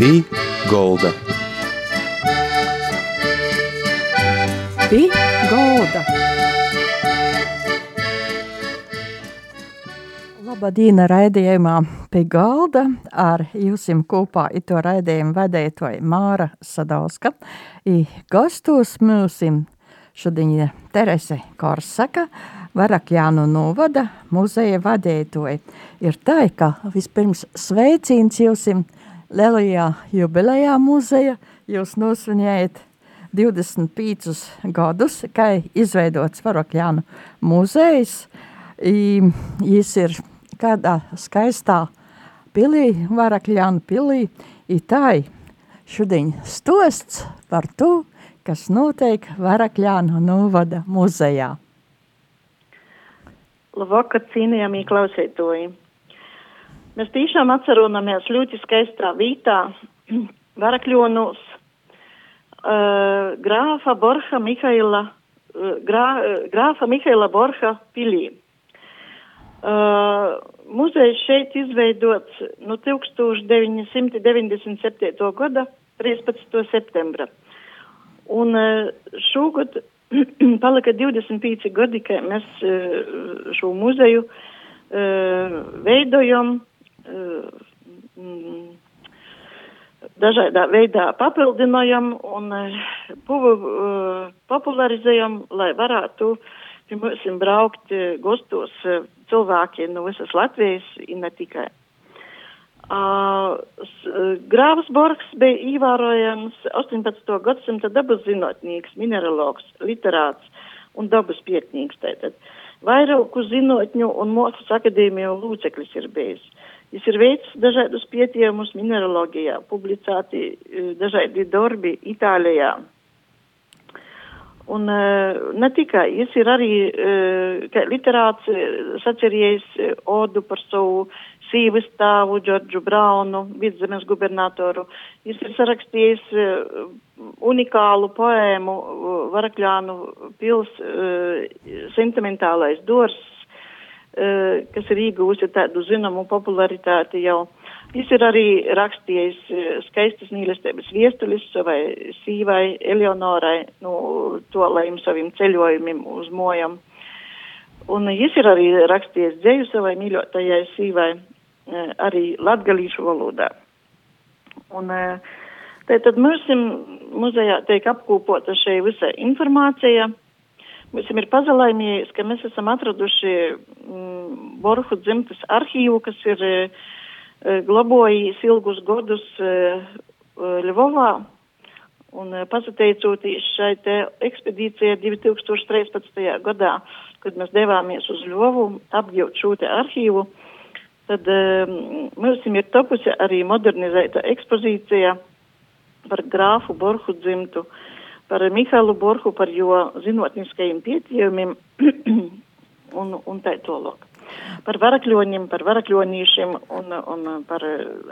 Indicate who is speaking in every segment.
Speaker 1: Pī Golda.
Speaker 2: Pī Golda. Labdien, raidījumā pie galda ar jums kopā ito raidījumu vadītoja Māra Sadauska. I gastos mūsim šodien Terese Korsaka, Varakjānu novada muzeja vadītoja. Ir tā, ka vispirms sveicīns jums lielajā jubilejā muzeja. Jūs nosvinējat 25 gadus, kā izveidots Varakjānu muzejs. Jis ir kādā skaistā pilī, Varakļānu pilī, itāji šodien stosts par to, kas notiek Varakļānu novada muzejā.
Speaker 3: Labvakar, cienījamie klausītoji! Mēs tiešām atceramies ļoti skaistā vītā Varakļonos uh, grāfa Borha Mihaila, uh, grā, grāfa Mihaila Borha pilī. Uh, muzejs šeit izveidots no 1997. gada 13. septembra. Un uh, šogad palika 25 gadi, ka mēs uh, šo muzeju uh, veidojam, dažādā veidā papildinājam un popularizējam, lai varētu pie mums braukt gostos. Cilvēki no visas Latvijas, ne tikai. Uh, Grāvs Borgs bija ievērojams 18. gadsimta dabas zinātnieks, mineralogs, literāts un dabas pietnīgs. Tātad. Vairāku zinātņu un mākslas akadēmiju lūceklis ir bijis. Viņš ir veicis dažādus pētījumus mineraloģijā, publicēti dažādi darbi Itālijā, Un uh, ne tikai, viņš ir arī uh, literāts, sacerējis odu par savu sīvas tēvu, Džordžu Braunu, vidzemes gubernatoru. Viņš ir sarakstījis unikālu poēmu Varakļānu pils sentimentālais dors, kas ir iegūsi tādu zināmu popularitāti jau. Viņš ir arī rakstījis skaistas mīlestības viestulis savai sīvai Eleonorai, nu, to laimu saviem ceļojumiem uz mojam. Un viņš ir arī rakstījis dzēju savai mīļotajai sīvai arī latgalīšu valodā. Un tātad mums muzejā tiek apkopota šī visa informācija. Mums ir pazalaimījies, ka mēs esam atraduši mm, Borhu dzimtas arhīvu, kas ir uh, glabājis ilgus gadus Ļuvovā. Un pateicoties šai ekspedīcijai 2013. gadā, kad mēs devāmies uz Ļuvu apgūt šo arhīvu, tad um, mums ir topusi arī modernizēta ekspozīcija par grāfu Borhu dzimtu, par Mihālu Borhu, par jo zinotniskajiem pētījumiem un, un tā tālāk par varakļoņiem, par varakļonīšiem un, un par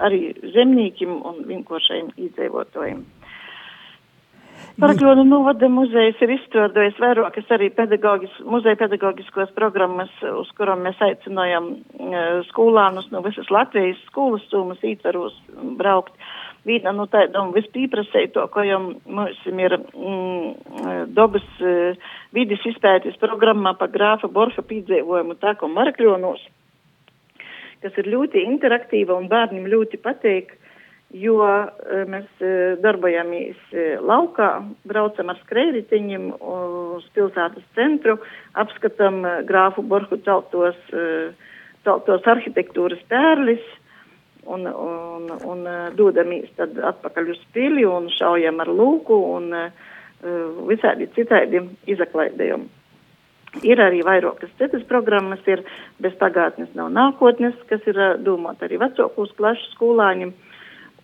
Speaker 3: arī zemniekiem un vienkāršajiem iedzīvotājiem. Parakļonu novada muzejs ir izstrādājis vairākas arī pedagogis, muzeja pedagogiskos programmas, uz kurām mēs aicinājam uh, skolānus no visas Latvijas skolas summas ītvaros braukt. Viena no tādām vispīprasētākajām mums ir mm, dabas uh, vidas izpētes programmā par grāfa Borha piedzīvojumu tā, ko Marakļonos, kas ir ļoti interaktīva un bērniem ļoti. Uh, jo eh, mēs eh, darbojamies laukā, braucam ar skrējritiņiem uz pilsētas centru, apskatam grāfu Borhu celtos, celtos arhitektūras pērlis un, un, un dodamies tad atpakaļ uz pili un šaujam ar lūku un visādi citādi izaklaidējumi. Ir arī vairākas citas programmas, ir bez pagātnes nav nākotnes, kas ir domāt arī vecākos klašu skolāņiem.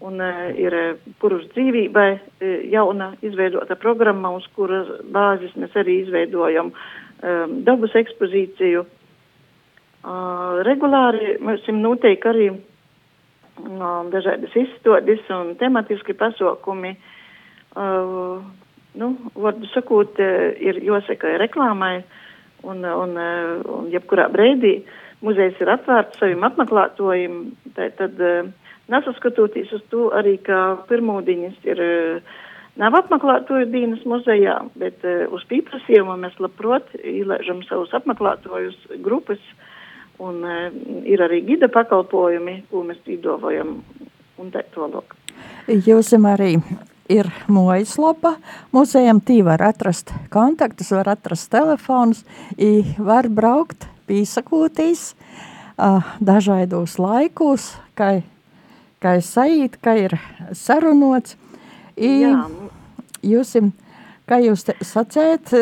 Speaker 3: Un uh, ir kurus dzīvībai uh, jauna izveidota programma, uz kuras bāzes mēs arī izveidojam um, dabas ekspozīciju. Uh, regulāri mēs noteikti arī um, dažādas izstādes un tematiski pasākumi. Uh, nu, varbūt sakot, uh, ir jāsaka reklāmai un, un, uh, un jebkurā brīdī muzejs ir atvērts saviem apmeklētojiem. Tad, uh, nesaskatoties uz to arī, ka pirmūdiņas ir uh, nav apmeklētoju dienas muzejā, bet uh, uz pieprasījumu mēs labprot ielaižam savus apmeklētojus grupas, un uh, ir arī gida pakalpojumi, ko mēs pīdovojam un tā tālāk.
Speaker 2: Jūs arī ir mājaslapa. Muzejam tī var atrast kontaktus, var atrast telefonus, var braukt, pīsakūtīs uh, dažādos laikos, kā, kā sajūt, kā ir sarunots. I, jūs, kā jūs sacēt,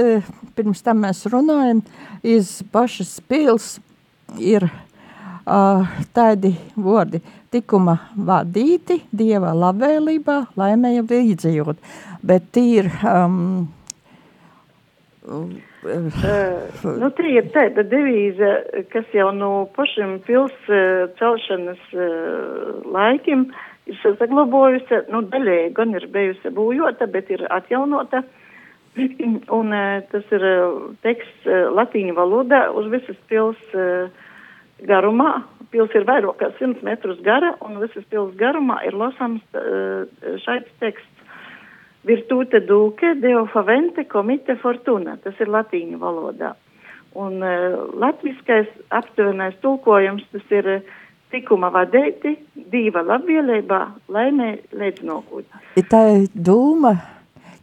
Speaker 2: pirms tam mēs runājam, iz pašas pils ir uh, tādi vārdi. Tikuma vadīti Dieva labvēlībā, laimēja līdzjūt, bet tīr um,
Speaker 3: Uh, nu, tā ir tāda devīze, kas jau no pašiem pils uh, celšanas uh, laikiem ir saglabājusi, nu, daļēji gan ir bijusi būjota, bet ir atjaunota. Un tas ir teksts latīņu valodā uz visas pils garumā. Pils ir vairāk kā 100 metrus gara, un visas pils garumā ir lasams šāds teksts. Virtūte duke, deo favente, komite fortuna. Tas ir latīņu valodā. Un uh, latviskais aptuvenais tulkojums tas ir uh, tikuma vadēti, diva labvēlībā, laimē līdz nokūt.
Speaker 2: Tā ir dūma,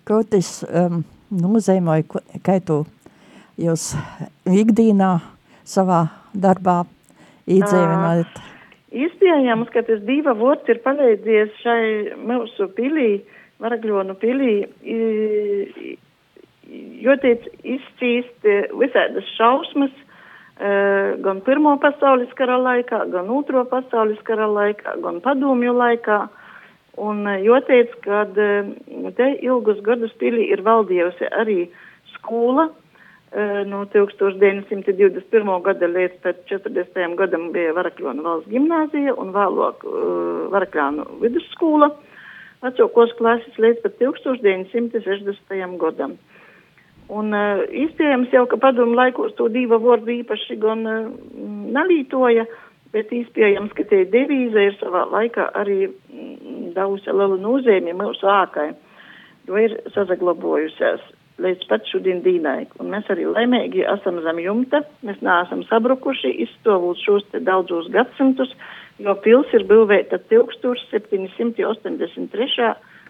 Speaker 2: ko tas um, nozīmē, ka tu jūs ikdīnā savā darbā iedzīvinājat?
Speaker 3: Iespējams, ka tas diva vorts ir palīdzies šai mūsu pilī, Varagļonu pilī, jo tiec izcīst visādas šausmas, gan Pirmo pasaules kara laikā, gan Otro pasaules kara laikā, gan padomju laikā. Un jāteic, ka te ilgus gadus pilī ir valdījusi arī skola. No 1921. gada līdz 40. gadam bija Varakļona valsts gimnāzija un vēlāk Varakļānu vidusskola vecākos klases līdz pat 1960. gadam. Un uh, iespējams jau, ka padomu laikos to divu vārdu īpaši gan uh, nalītoja, bet iespējams, ka tie devīze ir savā laikā arī mm, dausa lielu nozīmi mūsu ākai, jo ir sazaglabojusies līdz pat šodien dīnai. Un mēs arī laimīgi esam zem jumta, mēs neesam sabrukuši, izstovot šos te daudzos gadsimtus, jo pils ir būvēta 1783.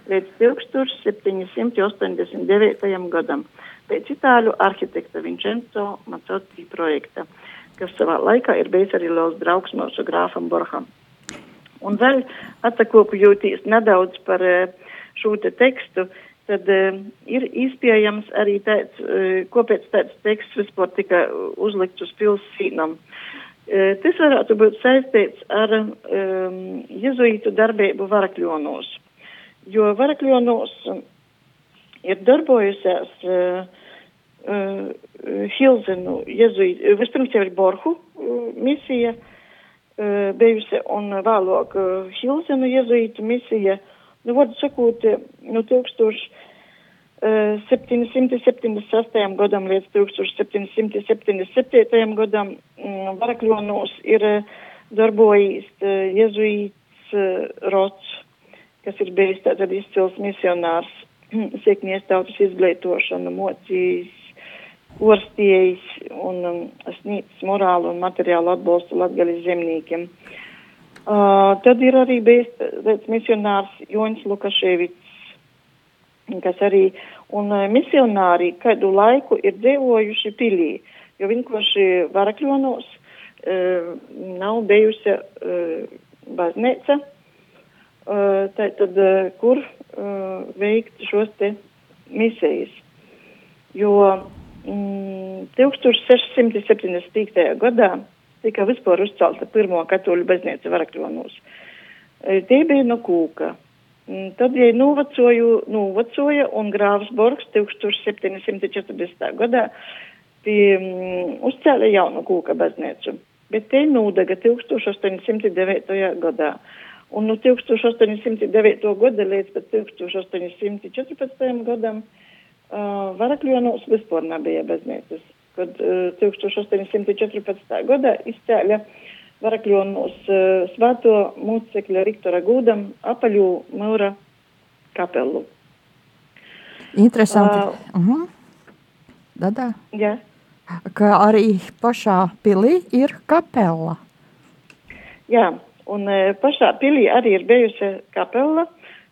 Speaker 3: līdz 1789. gadam pēc itāļu arhitekta Vincenzo Macotti projekta, kas savā laikā ir bijis arī liels draugs mūsu grāfam Borham. Un vēl atsakopjūtīs nedaudz par eh, šo te tekstu, tad uh, ir iespējams arī tāds, uh, kāpēc tāds teksts vispār tika uzlikts uz pils sīnam. Uh, Tas varētu būt saistīts ar um, jezuītu darbību Varakļonos, jo Varakļonos ir darbojusies uh, Hilzenu jezuītu, vispirms jau ir Borhu misija bijusi un vēlāk Hilzenu jezuītu misija, nu, vārdu sakot, no 1000. 776. gadam līdz 1777. gadam mm, Varakļonos ir darbojis eh, jezuīts Rots, kas ir bijis tātad izcils misionārs, sieknies tautas izglītošanu, mocījis, orstījis un um, sniedzis morālu un materiālu atbalstu latgaļas zemniekiem. Uh, tad ir arī bijis misionārs Joņs Lukaševits, kas arī un uh, misionāri kādu laiku ir dzīvojuši pilī, jo vienkārši varakļonos uh, nav bijusi uh, baznīca, uh, tātad, uh, kur uh, veikt šos te misijas. Jo 1675. gadā tika vispār uzcelta pirmo katoļu baznīca varakļonos. Tie bija no kūka. Mm, tad, ja novecoju, novecoja un Grāvs Borgs 1740. gadā pie, um, uzcēla jaunu kūka baznīcu, bet te nūdega 1809. gadā. Un no 1809. gada līdz pat 1814. gadam uh, Varakļonos vispār nebija baznīcas, kad uh, 1814. gadā izcēla Varakļonos svēto mūcekļa Riktora Gūdam apaļu mūra kapelu.
Speaker 2: Interesanti. Uh, uh -huh. Dadā?
Speaker 3: Jā.
Speaker 2: Ka arī pašā pilī ir kapela.
Speaker 3: Jā, un pašā pilī arī ir bijusi kapela,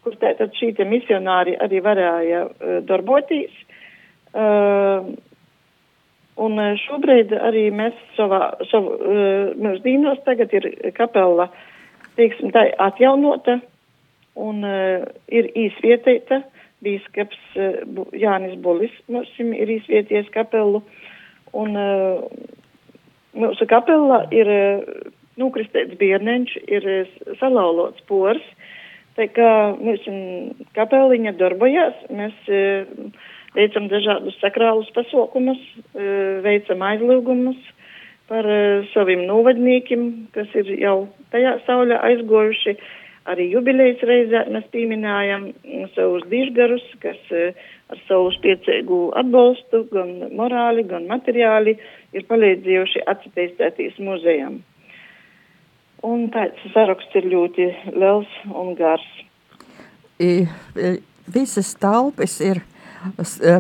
Speaker 3: kur tātad šī te misionāri arī varēja uh, darboties. Uh, Un eh, šobrīd arī mēs savā, savu, uh, mūsu dīnos tagad ir kapela, teiksim, tā atjaunota un uh, ir īsvietēta. Bīskaps uh, Jānis Bulis mums ir īsvieties kapelu. Un uh, mūsu kapelā ir uh, nukristēts bierneņš, ir uh, salaulots pors. Tā kā mūsu kapeliņa darbojās, mēs uh, veicam dažādus sakrālus pasaukumus, e, veicam aizlūgumus par e, saviem novadniekiem, kas ir jau tajā saulē aizgojuši. Arī jubilejas reizē mēs pieminējam savus dižgarus, kas e, ar savu spiecīgu atbalstu, gan morāli, gan materiāli, ir palīdzējuši attīstīties muzejam. Un tāds saraksts ir ļoti liels un gars.
Speaker 2: I, visas talpes ir E,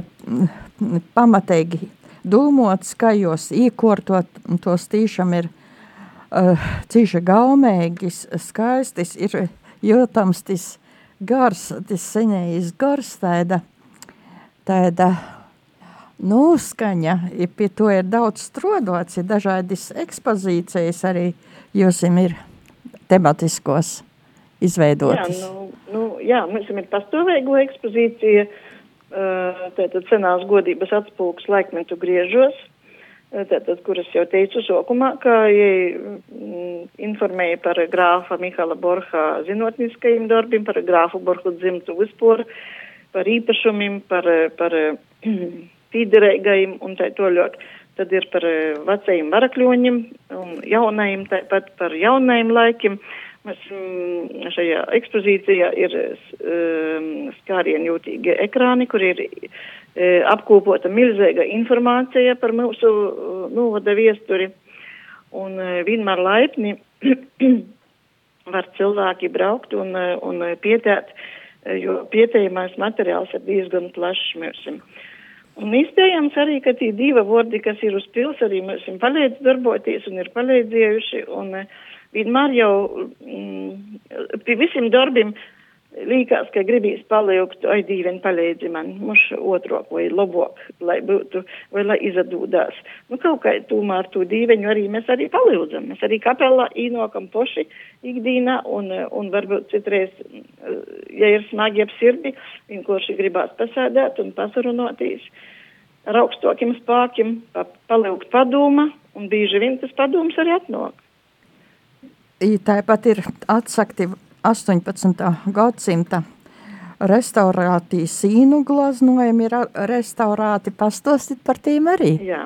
Speaker 2: pamatīgi dūmots, ka jūs īkortot, tos tīšām ir uh, cīša gaumēgis, skaistis, ir jūtams tas gars, tas senējis gars, tāda, tāda noskaņa, pie to ir daudz strodots, ir dažādas ekspozīcijas arī jūsim ir tematiskos izveidotas.
Speaker 3: Jā, nu, nu, jā mums ir pastāvēgo ekspozīcija, uh, tātad senās godības atspūgs laikmetu griežos, tātad, kuras jau teicu sokumā, ka mm, informēja par grāfa Mihala Borha zinotniskajiem darbiem, par grāfu Borhu dzimtu vispār, par īpašumiem, par, par pīderīgajiem un tā toļāk. Tad ir par vecajiem varakļoņiem un jaunajiem, tāpat par jaunajiem laikiem. Mēs, mm, šajā ekspozīcijā ir um, skārienjūtīgi ekrāni, kur ir uh, apkopota milzīga informācija par mūsu novada viesturi. Un vienmēr laipni var cilvēki braukt un, un pietēt, jo pietējumais materiāls ir diezgan plašs mūsim. Un iespējams arī, ka tie divi vordi, kas ir uz pils, arī mums palīdz darboties un ir palīdzējuši. Un, uh, vienmēr jau mm, pie visiem darbiem līkās, ka gribīs paliekt, oi, dīvaini palīdzi man, muš otrok vai labok, lai būtu, vai lai izadūdās. Nu, kaut kā tūmēr tū dīveņu arī mēs arī palīdzam. Mēs arī kapelā īnokam poši ikdīnā un, un varbūt citreiz, ja ir smagi ap sirdi, vienkārši gribās pasēdēt un pasarunotīs ar augstokiem spākiem, pa, palikt padoma, un bieži vien tas padoms arī atnāk.
Speaker 2: Tāpat ir atsakti 18. gadsimta restaurātī sīnu glaznojumi ir restaurāti. Pastāstīt par tiem arī.
Speaker 3: Jā.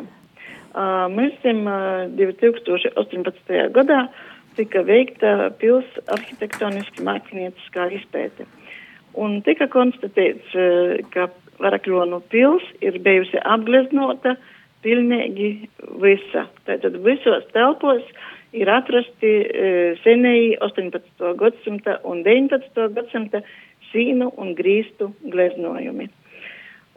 Speaker 3: Mēs esam uh, 2018. gadā tika veikta pils arhitektoniski mākslinieciskā izpēte. Un tika konstatēts, ka Varakļonu pils ir bijusi apgleznota pilnīgi visa. Tātad visos telpos uh, ir atrasti uh, senēji 18. gadsimta un 19. gadsimta sīnu un grīstu gleznojumi.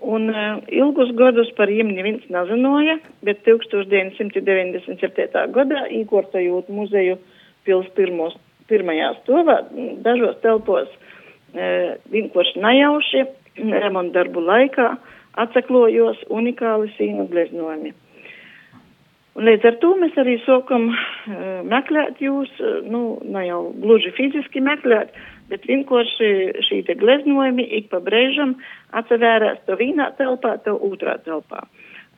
Speaker 3: Un uh, ilgus gadus par viņiem neviens nezināja, bet 1997. gadā īkortojot muzeju pils pirmos, pirmajā stovā, dažos telpos uh, vienkārši nejauši remonta darbu laikā atsaklojos unikāli sīnu gleznojumi. Un līdz ar to mēs arī sākam uh, meklēt jūs, uh, nu, ne jau gluži fiziski meklēt, bet vienkārši šī te gleznojumi ik pa brēžam atsevērās to vienā telpā, to otrā telpā.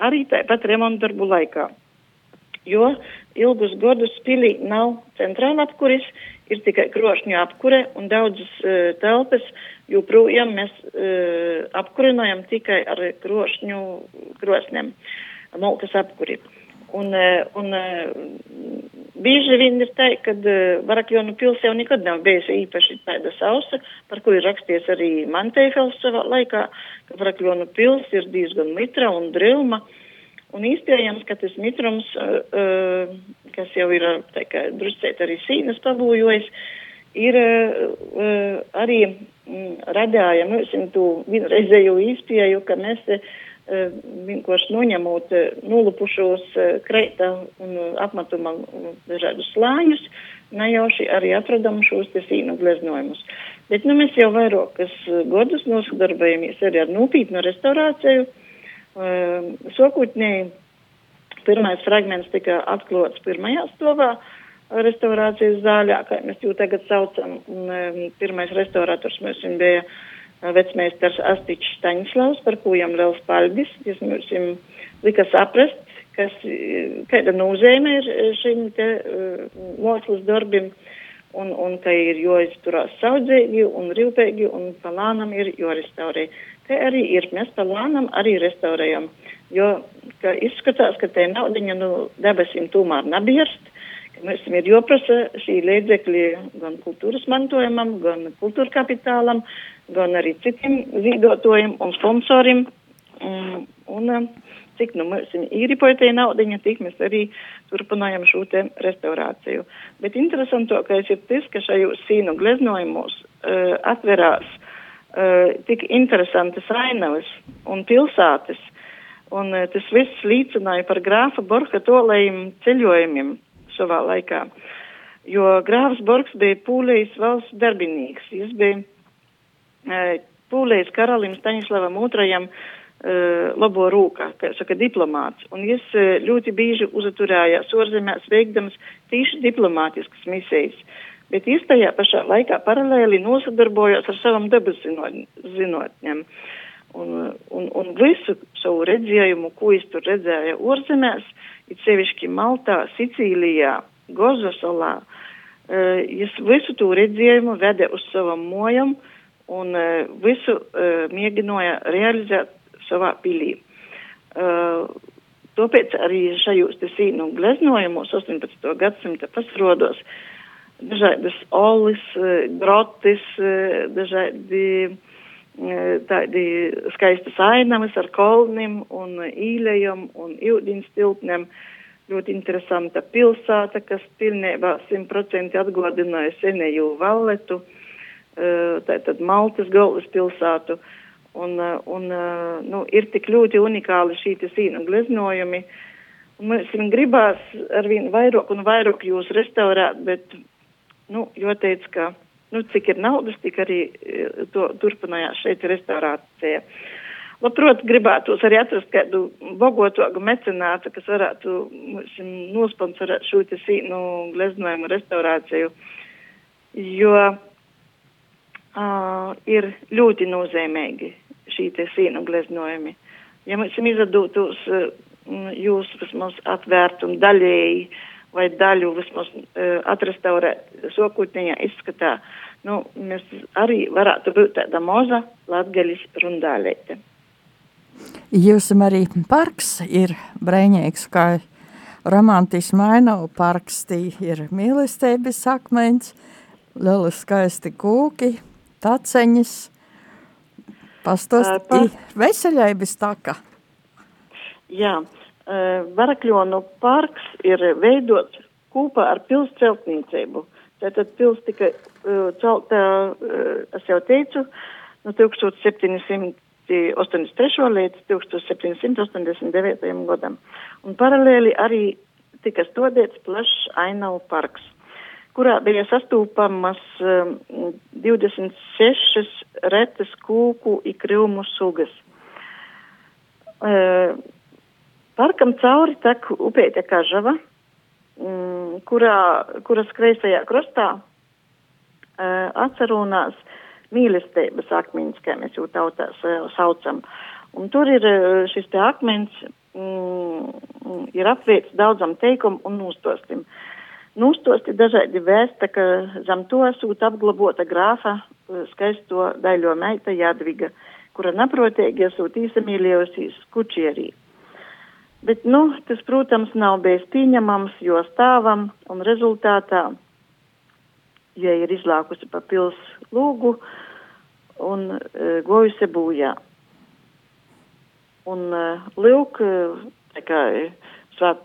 Speaker 3: Arī tāpat remonta darbu laikā. Jo ilgus gadus pilī nav centrāla apkuris, ir tikai krošņu apkure un daudzas uh, telpas joprojām mēs uh, apkurinājam tikai ar krošņu krosnēm, malkas apkuri. Uh, Un, eh, un eh, bieži vien ir tā, ka eh, Varakļonu pils jau nekad nav bijusi īpaši tāda sausa, par ko ir raksties arī Mantēfels savā laikā, ka Varakļonu pils ir diezgan mitra un drilma. Un iespējams, ka tas mitrums, kas jau ir druscēt arī sīnas pabūjojis, ir arī mm, radāja mums to vienreizējo izpēju, ka mēs uh, vienkārši noņemot nulupušos kreita un apmetuma dažādus slāņus, nejauši arī atradam šos te sīnu gleznojumus. Bet nu, mēs jau vairākas gadus nosadarbojamies arī ar nopietnu restaurāciju. Sokūtnī pirmais fragments tika atklāts pirmajā stāvā restaurācijas zāļā, kā mēs jau tagad saucam. Pirmais restaurators mums bija vecmeistars Astičs Staņslavs, par ko jām liels paldies. Tas mums lika saprast, kas, kāda nozīme ir šim te uh, mākslas darbim. Un, un ka ir jāizturās saudzīgi un rūpīgi un palānam ir jārestaurē. Te arī ir, mēs pa lānam arī restaurējam, jo ka izskatās, ka te naudiņa nu debesim tomēr nebierst, mums ir joprasa šī līdzekļi gan kultūras mantojumam, gan kultūra kapitālam, gan arī citiem zīdotojiem un sponsorim. Un, un cik nu mums ir īripoja naudiņa, tik mēs arī turpinājam šo te restaurāciju. Bet interesantākais ir tas, ka šajos sīnu gleznojumos uh, atverās uh, tik interesantas ainavas un pilsētas. Un uh, tas viss līdzināja par grāfa Borka tolējiem ceļojumiem savā laikā. Jo grāfs Borks bija Pūlijas valsts darbinīgs. Viņš bija uh, Pūlijas karalim Staņislavam II uh, labo rūkā, kā saka, diplomāts. Un viņš uh, ļoti bieži uzaturējās ārzemēs veikdams tīši diplomātiskas misijas. Uh, bet es tajā pašā laikā paralēli nosodarbojos ar savam dabas zinotņiem. Un, un, un visu savu redzējumu, ko es tur redzēju ārzemēs, it sevišķi Maltā, Sicīlijā, Gozosolā, uh, es visu to redzējumu vede uz savam mojam un uh, visu uh, mēģināja realizēt savā pilī. Uh, Tāpēc arī šajos sīnu gleznojumos 18. gadsimta pasirodos uh, dažādas olis, eh, grotis, eh, dažādi eh, tādi skaistas ainavas ar kolnim un īlējam un ūdens tilpnem. Ļoti interesanta pilsēta, kas pilnībā simtprocenti atgādināja senēju Valletu, tātad Maltas galvaspilsētu. Un, un nu, ir tik ļoti unikāli šī sīna gleznojumi. Mums gribās arvien vairāk un vairāk jūs restaurēt, bet Nu, jo teica, ka nu, cik ir naudas, tik arī e, to turpinājās šeit restaurācija. Labprāt, gribētos arī atrast kādu bogotogu mecenātu, kas varētu nosponsorēt šo te sīnu gleznojumu restaurāciju, jo uh, ir ļoti nozīmīgi šī te sīnu gleznojumi. Ja mēs izdotos uh, jūs vismaz atvērt un daļēji uh, vai daļu vismaz uh, atrestaurēt sokūtniņā izskatā, nu, mēs arī varētu būt tāda moza latgaļas rundālēte.
Speaker 2: Jūs arī parks ir brēņīgs, kā romantisma ainavu parks, tī ir mīlestības akmens, lieli skaisti kūki, taceņas, pastos, uh, par... veseļaibis taka.
Speaker 3: Jā, Varakļonu parks ir veidots kopā ar pils celtniecību. Tātad pils tika uh, celta, uh, es jau teicu, no 1783. līdz 1789. gadam. Un paralēli arī tika stodēts plašs ainavu parks, kurā bija sastūpamas um, 26 retas kūku ikrilmu sugas. Uh, Parkam cauri tek upēte Kažava, mm, kurā, kuras kreisajā krastā uh, atcerūnās mīlestības akmeņus, kā mēs jau tautās uh, saucam. Un tur ir uh, šis te akmens, mm, ir apviets daudzam teikumu un nūstostim. Nūstosti dažādi vēsta, ka zem to sūt apglabota grāfa skaisto daļo meita Jadviga, kura naprotīgi esot īsamīļojusīs kučierī. Bet, nu, tas, protams, nav bijis pieņemams, jo stāvam un rezultātā, ja ir izlākusi pa pils lūgu un e, gojusi būjā. Un e, lūk, Tā kā svāt,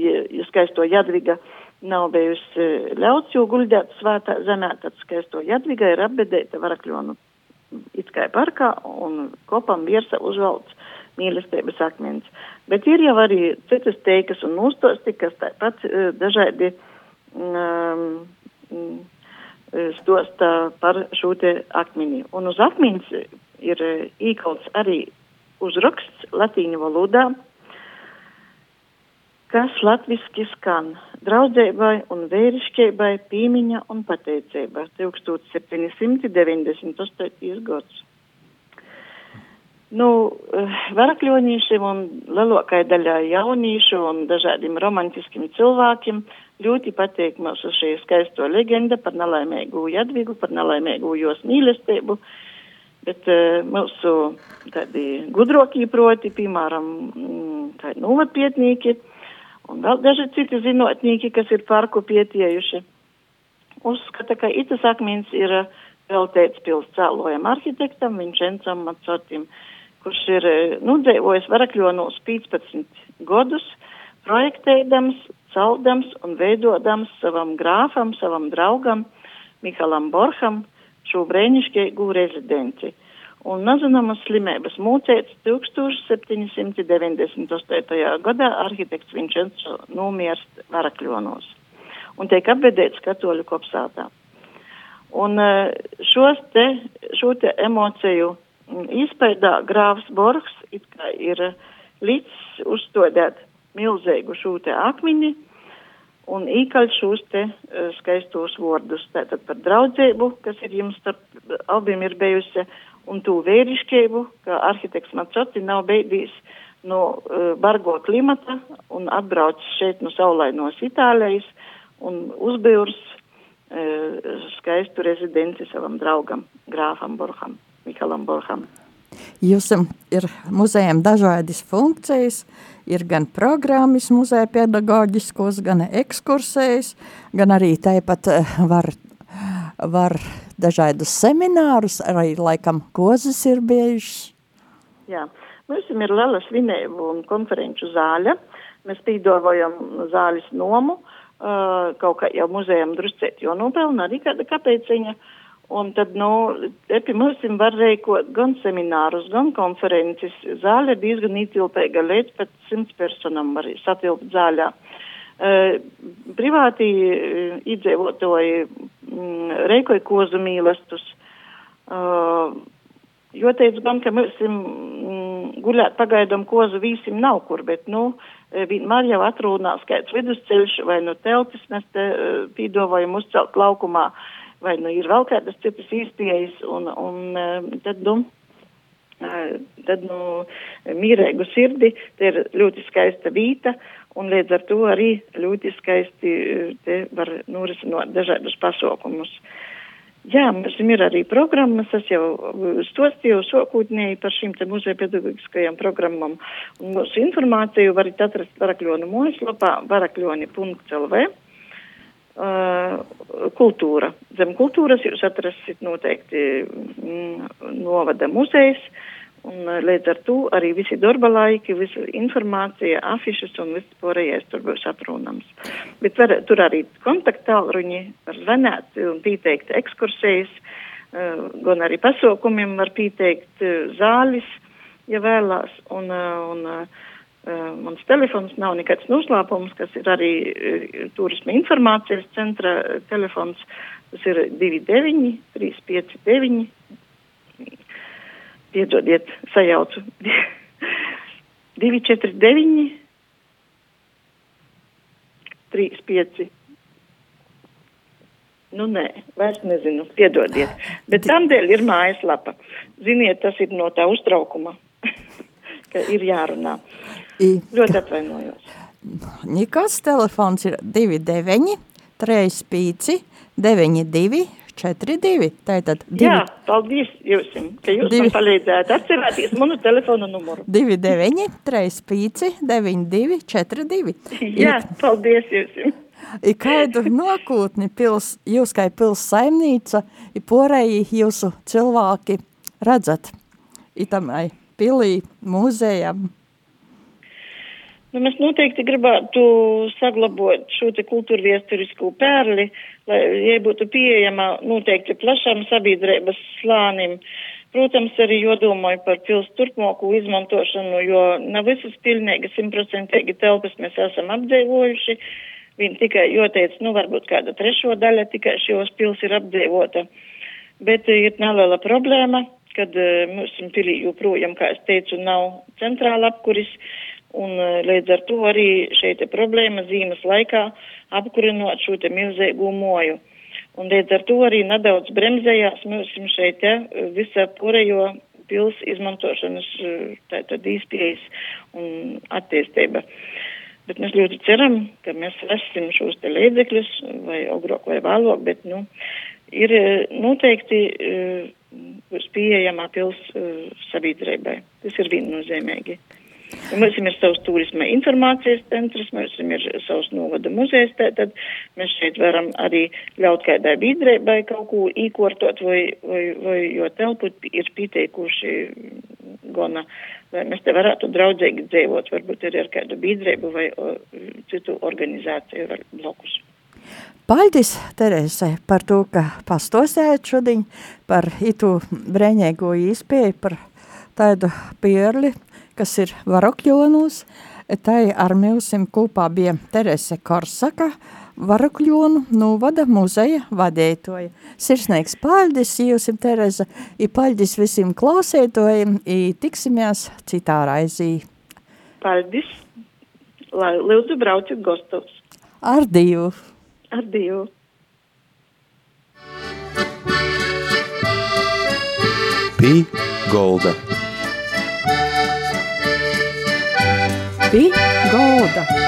Speaker 3: ja, ja skaisto Jadviga nav bijusi ļauts jau guļdēt svētā zemē, tad skaisto Jadviga ir apbedēta Varakļonu it kā parkā un kopam virsa uzvalds mīlestības akmens. Bet ir jau arī citas teikas un uztosti, kas tāpat uh, dažādi um, stosta par šo te akmeni. Un uz akmens ir īkalts arī uzraksts latīņu valodā, kas latviski skan draudzēbai un vērišķībai pīmiņa un pateicība 1798. gads. Nu, eh, varakļoņīšiem un lielākai daļai jaunīšu un dažādiem romantiskiem cilvēkiem ļoti patīk mūsu šī skaisto legenda par nelaimīgu Jadvigu, par nelaimīgu jos mīlestību, bet uh, mūsu tādi gudrokī proti, piemēram, mm, tādi novatpietnīki, uh, un vēl daži citi zinotnieki, kas ir parku pietiejuši. Uzskata, ka itas akmens ir eh, veltēts pils cēlojam arhitektam Vinčencam Macotim, kurš ir eh, nudzīvojis Varakļonos 15 gadus, projektēdams, caldams un veidodams savam grāfam, savam draugam Mihalam Borham šo brēnišķīgu rezidenci un nezināmas slimības mūcēts 1798. gadā arhitekts Vinčenco nomirst Varakļonos un tiek apbedēts katoļu kopsātā. Un e, šos te, šo te emociju izpēdā grāvs Borgs ir līdz uzstādēt milzīgu šo te akmini un īkaļ šos te uh, skaistos vārdus. Tātad par draudzību, kas ir jums starp abiem ir bijusi, un to vērišķību, ka arhitekts Macoti nav beidījis no uh, bargo klimata un atbraucis šeit no saulainos Itālijas un uzbūrs uh, skaistu rezidenci savam draugam, grāfam Borham, Mikalam Borham.
Speaker 2: Jums ir muzejiem dažādas funkcijas, ir gan programmas muzeja pedagoģiskos, gan ekskursējas, gan arī tāpat eh, var var dažādus seminārus, arī laikam kozas ir bijušas.
Speaker 3: Jā, mums ir liela svinēbu un konferenču zāļa. Mēs pīdovojam zāļas nomu, uh, kaut kā jau muzejam druscēt, jo nopelna arī kāda kāpēciņa. Un tad, nu, mums var reikot gan seminārus, gan konferences. Zāle ir diezgan ietilpīga, līdz pat simts personam var satilpt zāļā. Uh, privāti uh, iedzīvotāji mm, reikoja kozu mīlestus. Uh, jo teicu gan, ka mēs mm, guļāt pagaidām kozu vīsim nav kur, bet, nu, vienmēr jau atrūnās kāds vidusceļš vai nu teltis mēs te uh, pīdovājam uzcelt laukumā, vai nu ir vēl kādas citas īstiejas, un, un uh, tad, nu, tad, nu, mīrēgu sirdi, te ir ļoti skaista vīta, un līdz ar to arī ļoti skaisti eh, te var norisinot dažādus pasaukumus. Jā, mums ir arī programmas, es jau stostīju sokūtnēji par šīm te muzeja pedagogiskajām programmām, un mūsu informāciju varat atrast Varakļonu mājaslapā varakļoni.lv. Uh, kultūra. Zem kultūras jūs atrasit noteikti mm, novada muzejs, Un eh, līdz ar to arī visi darba laiki, visa informācija, afišas un viss pārējais tur būs atrunams. Bet var, tur arī kontaktālruņi var zvanīt un pieteikt ekskursijas, uh, gan arī pasaukumiem var pieteikt zālis, ja vēlās. Un, un, uh, mans telefons nav nekāds noslēpums, kas ir arī uh, turisma informācijas centra telefons. Tas ir 29 359 piedodiet, sajaucu. 249, 35. Nu, nē, vairs nezinu, piedodiet. Bet tam dēļ ir mājaslapa. Ziniet, tas ir no tā uztraukuma, ka ir jārunā. Ļoti atvainojos.
Speaker 2: Nikas telefons ir 29, 35, 92, 42. Tātad
Speaker 3: divi... Jā, paldies jums, ka jūs divi... man palīdzējāt atcerēties manu telefonu numuru.
Speaker 2: 29, 35, 92, 42.
Speaker 3: Jā, I... paldies jums.
Speaker 2: I kādu nākotni pils, jūs kā pils saimnīca, i porēji jūsu cilvēki redzat itamai pilī, mūzējam?
Speaker 3: Nu, mēs noteikti gribētu saglabāt šo te kultūra viesturisko pērli, lai jai būtu pieejama noteikti plašam sabiedrības slānim. Protams, arī jodomāju par pils turpmāku izmantošanu, jo nav visas pilnīgi simtprocentīgi telpas mēs esam apdzīvojuši. Viņi tikai joteica, nu varbūt kāda trešo daļa tikai šos pils ir apdzīvota. Bet ir neliela problēma, kad mums pilī joprojām, kā es teicu, nav centrāla apkuris. Un līdz ar to arī šeit ir problēma zīmes laikā apkurinot šo te milzīgu moju. Un līdz ar to arī nedaudz bremzējās mums šeit ja, visa porejo pils izmantošanas tātad īspējas un attīstība. Bet mēs ļoti ceram, ka mēs rasim šos te līdzekļus vai agrāk vai vēlāk, bet, nu, ir noteikti būs pieejamā pils sabiedrībai. Tas ir viennozīmīgi. Mums ir savs turisma informācijas centrs, mums ir savs novada muzejs, tad mēs šeit varam arī ļaut kādai biedrībai kaut ko īkortot, vai, vai, vai jo telpu ir pieteikuši gana, lai mēs te varētu draudzīgi dzīvot, varbūt arī ar kādu biedrību vai o, citu organizāciju var blokus.
Speaker 2: Paldies, Terese, par to, ka pastosējat šodien par itu brēņēgo īspēju, par tādu pierli, kas ir Varakļonos. Tai ar milsim kopā bija Terese Korsaka, Varakļonu novada muzeja vadētoja. Sirsnīgs paldies jums, Tereza, i paldies visiem klausētojiem, i tiksimies citā raizī.
Speaker 3: Paldies! Lai lūdzu brauciet gostos.
Speaker 2: Ar Dievu!
Speaker 3: Ar Dievu!
Speaker 1: Pī Golda.
Speaker 2: Pī Golda.